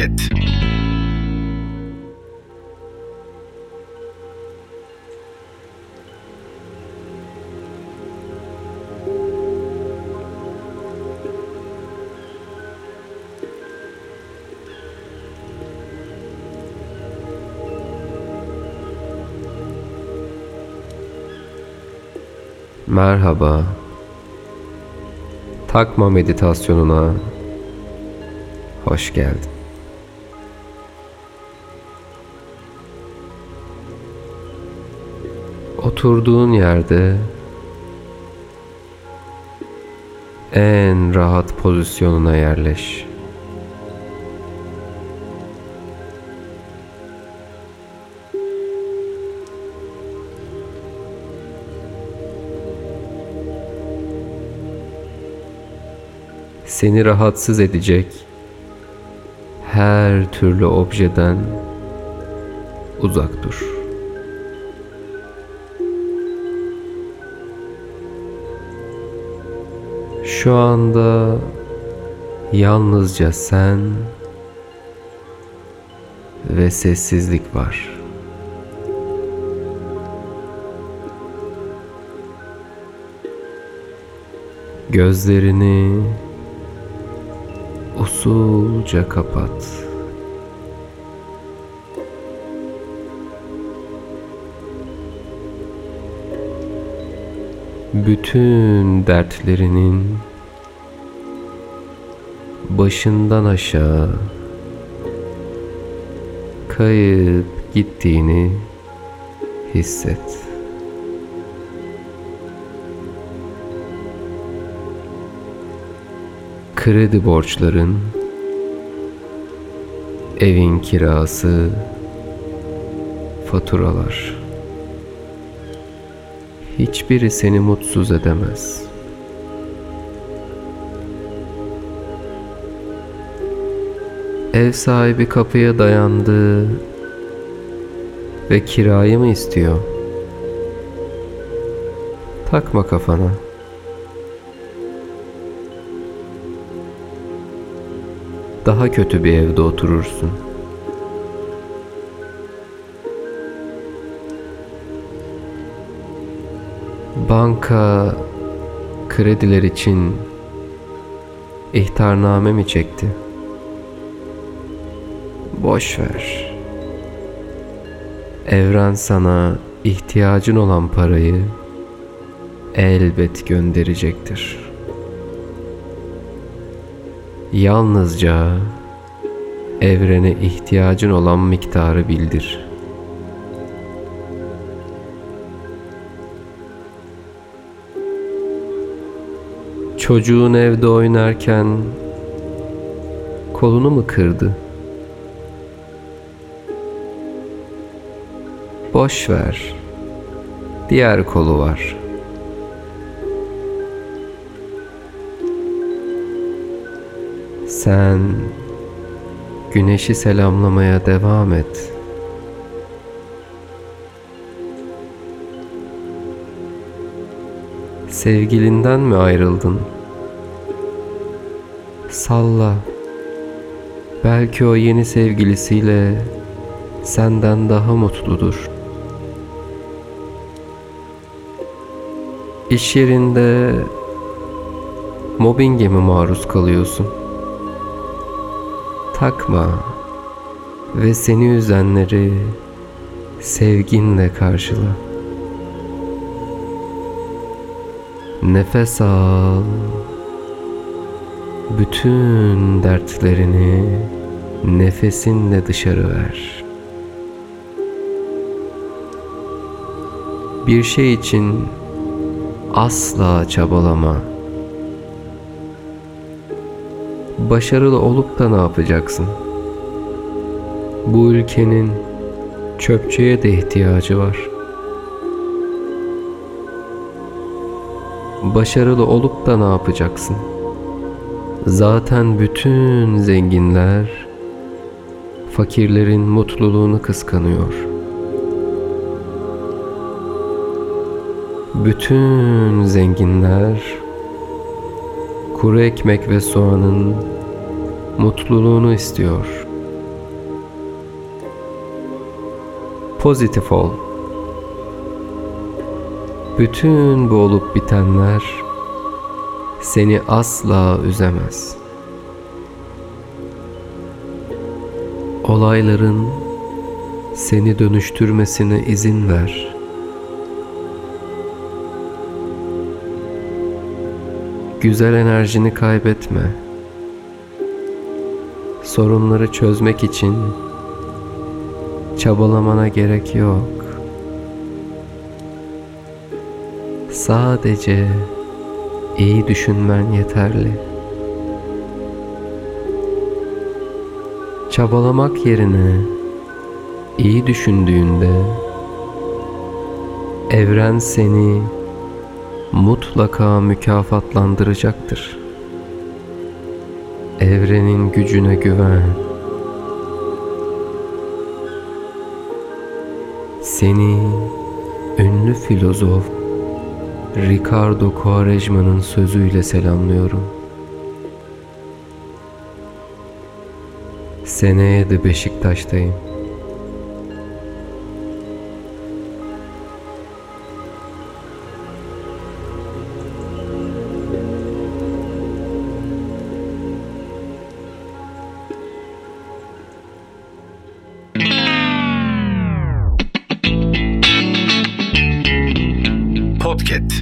et. Merhaba. Takma meditasyonuna hoş geldin. Oturduğun yerde en rahat pozisyonuna yerleş. Seni rahatsız edecek her türlü objeden uzak dur. Şu anda yalnızca sen ve sessizlik var. Gözlerini usulca kapat. Bütün dertlerinin başından aşağı kayıp gittiğini hisset. Kredi borçların, evin kirası, faturalar. Hiçbiri seni mutsuz edemez. Ev sahibi kapıya dayandı ve kirayı mı istiyor? Takma kafana. Daha kötü bir evde oturursun. Banka krediler için ihtarname mi çekti? Boş ver. Evren sana ihtiyacın olan parayı elbet gönderecektir. Yalnızca evrene ihtiyacın olan miktarı bildir. Çocuğun evde oynarken kolunu mu kırdı? Boş ver. Diğer kolu var. Sen güneşi selamlamaya devam et. Sevgilinden mi ayrıldın? Salla. Belki o yeni sevgilisiyle senden daha mutludur. İş yerinde mobbinge mi maruz kalıyorsun? Takma ve seni üzenleri sevginle karşıla. Nefes al. Bütün dertlerini nefesinle dışarı ver. Bir şey için asla çabalama. Başarılı olup da ne yapacaksın? Bu ülkenin çöpçüye de ihtiyacı var. Başarılı olup da ne yapacaksın? Zaten bütün zenginler fakirlerin mutluluğunu kıskanıyor. bütün zenginler kuru ekmek ve soğanın mutluluğunu istiyor. Pozitif ol. Bütün bu olup bitenler seni asla üzemez. Olayların seni dönüştürmesine izin ver.'' Güzel enerjini kaybetme. Sorunları çözmek için çabalamana gerek yok. Sadece iyi düşünmen yeterli. Çabalamak yerine iyi düşündüğünde evren seni mutlaka mükafatlandıracaktır. Evrenin gücüne güven. Seni ünlü filozof Ricardo Quaresma'nın sözüyle selamlıyorum. Seneye de Beşiktaş'tayım. Podcast.